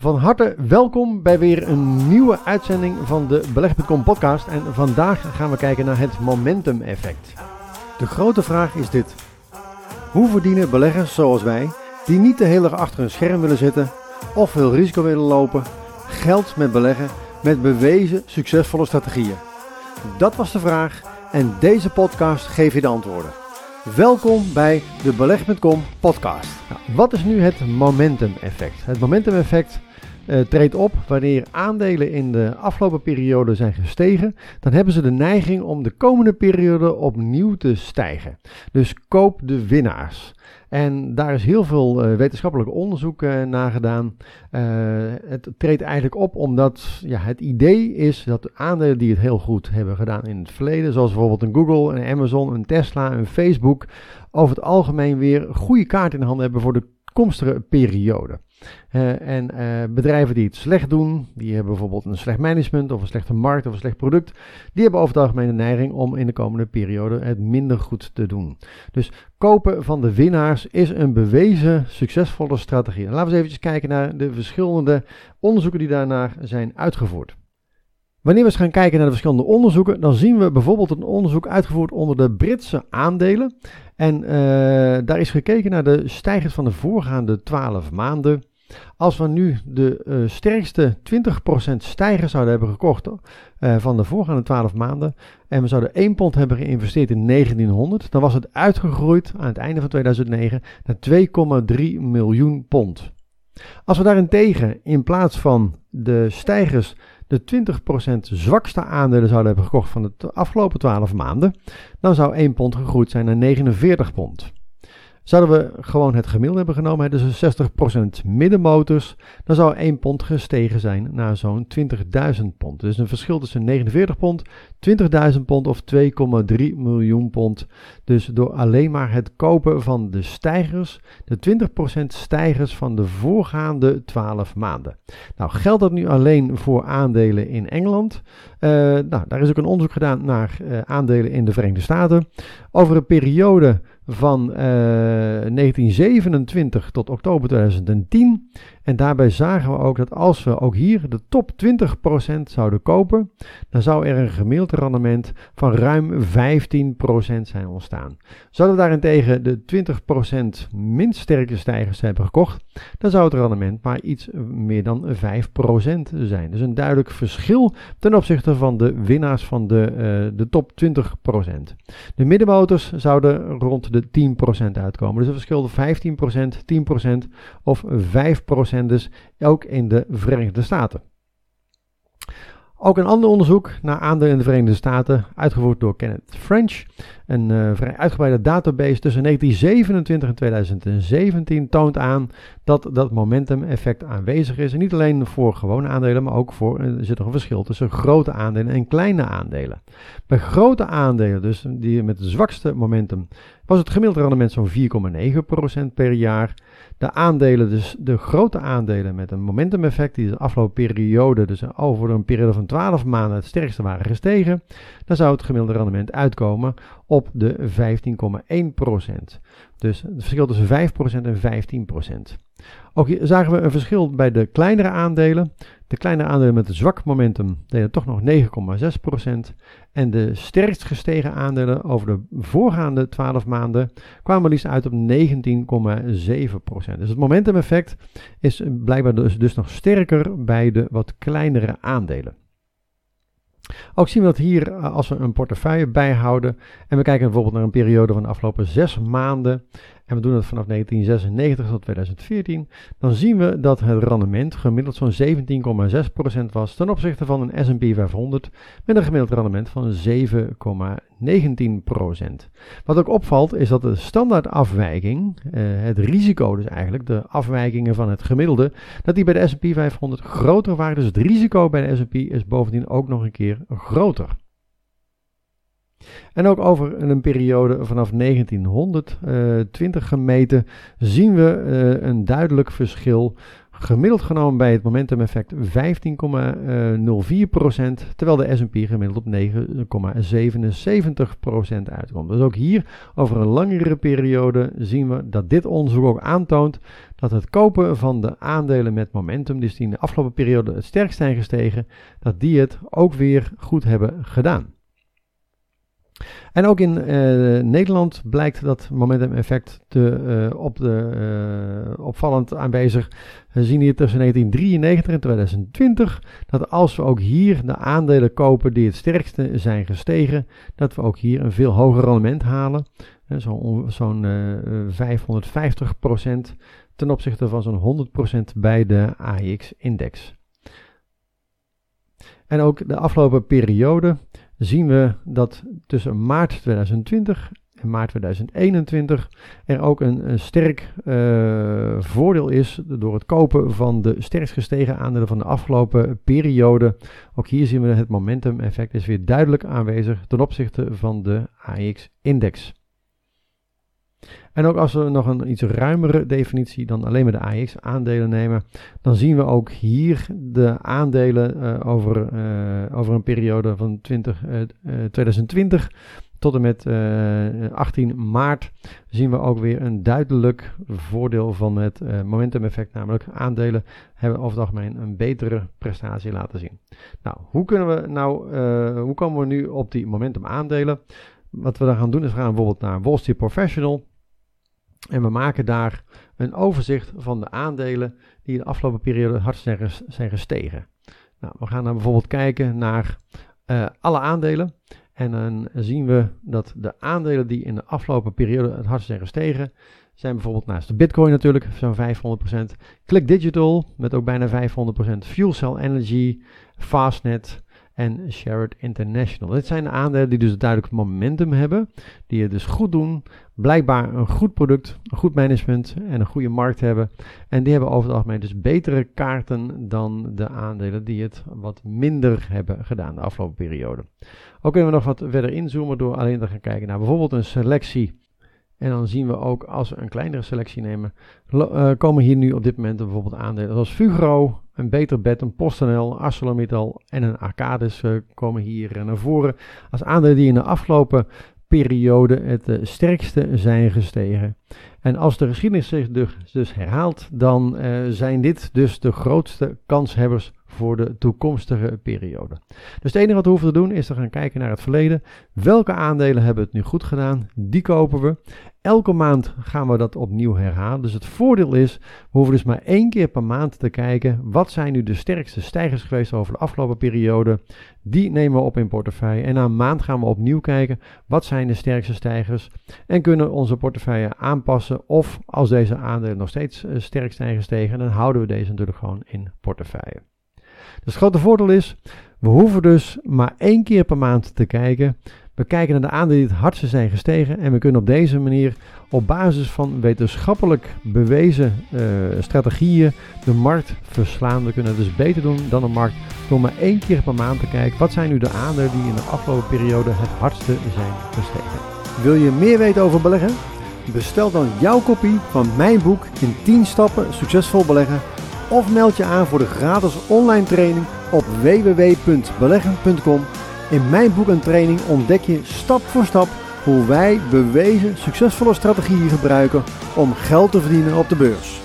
Van harte welkom bij weer een nieuwe uitzending van de Beleg.com podcast. En vandaag gaan we kijken naar het momentum effect. De grote vraag is dit. Hoe verdienen beleggers zoals wij, die niet de hele dag achter een scherm willen zitten of veel risico willen lopen, geld met beleggen met bewezen succesvolle strategieën? Dat was de vraag en deze podcast geeft je de antwoorden. Welkom bij de Beleg.com podcast. Nou, wat is nu het momentum effect? Het momentum effect uh, treedt op wanneer aandelen in de afgelopen periode zijn gestegen, dan hebben ze de neiging om de komende periode opnieuw te stijgen. Dus koop de winnaars. En daar is heel veel uh, wetenschappelijk onderzoek uh, naar gedaan. Het treedt eigenlijk op omdat ja, het idee is dat de aandelen die het heel goed hebben gedaan in het verleden, zoals bijvoorbeeld een Google, een Amazon, een Tesla, een Facebook, over het algemeen weer goede kaart in handen hebben voor de komstige periode. Uh, en uh, bedrijven die het slecht doen, die hebben bijvoorbeeld een slecht management of een slechte markt of een slecht product, die hebben over het algemeen de neiging om in de komende periode het minder goed te doen. Dus kopen van de winnaars is een bewezen succesvolle strategie. laten we eens eventjes kijken naar de verschillende onderzoeken die daarnaar zijn uitgevoerd. Wanneer we eens gaan kijken naar de verschillende onderzoeken, dan zien we bijvoorbeeld een onderzoek uitgevoerd onder de Britse aandelen. En uh, daar is gekeken naar de stijgers van de voorgaande 12 maanden. Als we nu de uh, sterkste 20% stijgers zouden hebben gekocht uh, van de voorgaande 12 maanden en we zouden 1 pond hebben geïnvesteerd in 1900, dan was het uitgegroeid aan het einde van 2009 naar 2,3 miljoen pond. Als we daarentegen in plaats van de stijgers de 20% zwakste aandelen zouden hebben gekocht van de afgelopen 12 maanden, dan zou 1 pond gegroeid zijn naar 49 pond. Zouden we gewoon het gemiddelde hebben genomen, dus 60% middenmotors, dan zou 1 pond gestegen zijn naar zo'n 20.000 pond. Dus een verschil tussen 49 pond, 20.000 pond of 2,3 miljoen pond. Dus door alleen maar het kopen van de stijgers, de 20% stijgers van de voorgaande 12 maanden. Nou, geldt dat nu alleen voor aandelen in Engeland? Uh, nou, daar is ook een onderzoek gedaan naar uh, aandelen in de Verenigde Staten. Over een periode van uh, 1927 tot oktober 2010. En daarbij zagen we ook dat als we ook hier de top 20% zouden kopen, dan zou er een gemiddeld rendement van ruim 15% zijn ontstaan. Zouden we daarentegen de 20% minst sterke stijgers hebben gekocht, dan zou het rendement maar iets meer dan 5% zijn. Dus een duidelijk verschil ten opzichte van de winnaars van de, uh, de top 20%. De middenmotors zouden rond de 10% uitkomen. Dus een verschil van 15%, 10% of 5% dus ook in de Verenigde Staten. Ook een ander onderzoek naar aandelen in de Verenigde Staten, uitgevoerd door Kenneth French. Een uh, vrij uitgebreide database tussen 1927 en 2017 toont aan dat dat momentum effect aanwezig is. En niet alleen voor gewone aandelen, maar ook voor, er zit nog een verschil tussen grote aandelen en kleine aandelen. Bij grote aandelen, dus die met het zwakste momentum, was het gemiddelde rendement zo'n 4,9% per jaar. De aandelen, dus de grote aandelen met een momentum effect, die de afgelopen periode, dus over een periode van 12 maanden het sterkste waren gestegen, dan zou het gemiddelde rendement uitkomen op de 15,1%. Dus het verschil tussen 5% en 15%. Ook hier zagen we een verschil bij de kleinere aandelen. De kleinere aandelen met een zwak momentum deden toch nog 9,6%. En de sterkst gestegen aandelen over de voorgaande 12 maanden kwamen liefst uit op 19,7%. Dus het momentum effect is blijkbaar dus, dus nog sterker bij de wat kleinere aandelen. Ook zien we dat hier, eh, als we een portefeuille bijhouden en we kijken bijvoorbeeld naar een periode van de afgelopen zes maanden en we doen het vanaf 1996 tot 2014, dan zien we dat het rendement gemiddeld zo'n 17,6% was ten opzichte van een S&P 500 met een gemiddeld rendement van 7,19%. Wat ook opvalt is dat de standaardafwijking, eh, het risico dus eigenlijk, de afwijkingen van het gemiddelde, dat die bij de S&P 500 groter waren. Dus het risico bij de S&P is bovendien ook nog een keer groter. En ook over een periode vanaf 1920 gemeten zien we uh, een duidelijk verschil gemiddeld genomen bij het momentum effect 15,04%, terwijl de S&P gemiddeld op 9,77% uitkomt. Dus ook hier over een langere periode zien we dat dit onderzoek ook aantoont dat het kopen van de aandelen met momentum, dus die in de afgelopen periode het sterkst zijn gestegen, dat die het ook weer goed hebben gedaan. En ook in uh, Nederland blijkt dat momentum effect te, uh, op de, uh, opvallend aanwezig. We zien hier tussen 1993 en 2020 dat als we ook hier de aandelen kopen die het sterkste zijn gestegen, dat we ook hier een veel hoger rendement halen. Zo'n zo 550% ten opzichte van zo'n 100% bij de AX-index. En ook de afgelopen periode zien we dat tussen maart 2020 en maart 2021 er ook een, sterk uh, voordeel is door het kopen van de sterkst gestegen aandelen van de afgelopen periode. Ook hier zien we het momentum effect is weer duidelijk aanwezig ten opzichte van de AX-index. En ook als we nog een iets ruimere definitie dan alleen maar de AX-aandelen nemen, dan zien we ook hier de aandelen uh, over, uh, over een periode van 20, uh, 2020 tot en met 18 maart zien we ook weer een duidelijk voordeel van het momentum effect, namelijk aandelen hebben over het algemeen een betere prestatie laten zien. Nou, hoe kunnen we nou, hoe komen we nu op die momentum aandelen? Wat we dan gaan doen is we gaan bijvoorbeeld naar Wall Street Professional. En we maken daar een overzicht van de aandelen die de afgelopen periode hardst zijn gestegen. Nou, we gaan dan bijvoorbeeld kijken naar uh, alle aandelen. En dan zien we dat de aandelen die in de afgelopen periode het hardst zijn gestegen, zijn bijvoorbeeld naast de Bitcoin natuurlijk, zo'n 500%. Click Digital met ook bijna 500%. Fuel Cell Energy, Fastnet, en Sharad International. Dit zijn de aandelen die dus duidelijk momentum hebben, die het dus goed doen, blijkbaar een goed product, goed management en een goede markt hebben. En die hebben over het algemeen dus betere kaarten dan de aandelen die het wat minder hebben gedaan de afgelopen periode. Ook kunnen we nog wat verder inzoomen door alleen te gaan kijken naar bijvoorbeeld een selectie en dan zien we ook als we een kleinere selectie nemen, uh, komen hier nu op dit moment bijvoorbeeld aandelen zoals Fugro, een Beter Bed, een PostNL, ArcelorMittal en een Arcadis uh, komen hier naar voren. Als aandelen die in de afgelopen periode het sterkste zijn gestegen. En als de geschiedenis zich dus, dus herhaalt, dan zijn dit dus de grootste kanshebbers voor de toekomstige periode. Dus het enige wat we hoeven te doen is te gaan kijken naar het verleden. Welke aandelen hebben het nu goed gedaan? Die kopen we. Elke maand gaan we dat opnieuw herhalen. Dus het voordeel is, we hoeven dus maar één keer per maand te kijken. Wat zijn nu de sterkste stijgers geweest over de afgelopen periode? Die nemen we op in portefeuille. En na een maand gaan we opnieuw kijken. Wat zijn de sterkste stijgers? En kunnen onze portefeuille aanpassen. Of als deze aandelen nog steeds eh, sterk zijn gestegen, dan houden we deze natuurlijk gewoon in portefeuille. Dus het grote voordeel is, we hoeven dus maar één keer per maand te kijken. We kijken naar de aandelen die het hardste zijn gestegen en we kunnen op deze manier op basis van wetenschappelijk bewezen uh, strategieën de markt verslaan. We kunnen het dus beter doen dan de markt door maar één keer per maand te kijken. Wat zijn nu de aandelen die in de afgelopen periode het hardste zijn gestegen? Wil je meer weten over beleggen? Bestel dan jouw kopie van mijn boek in 10 stappen succesvol beleggen of meld je aan voor de gratis online training op www.beleggen.com. In mijn boek en training ontdek je stap voor stap hoe wij bewezen succesvolle strategieën gebruiken om geld te verdienen op de beurs.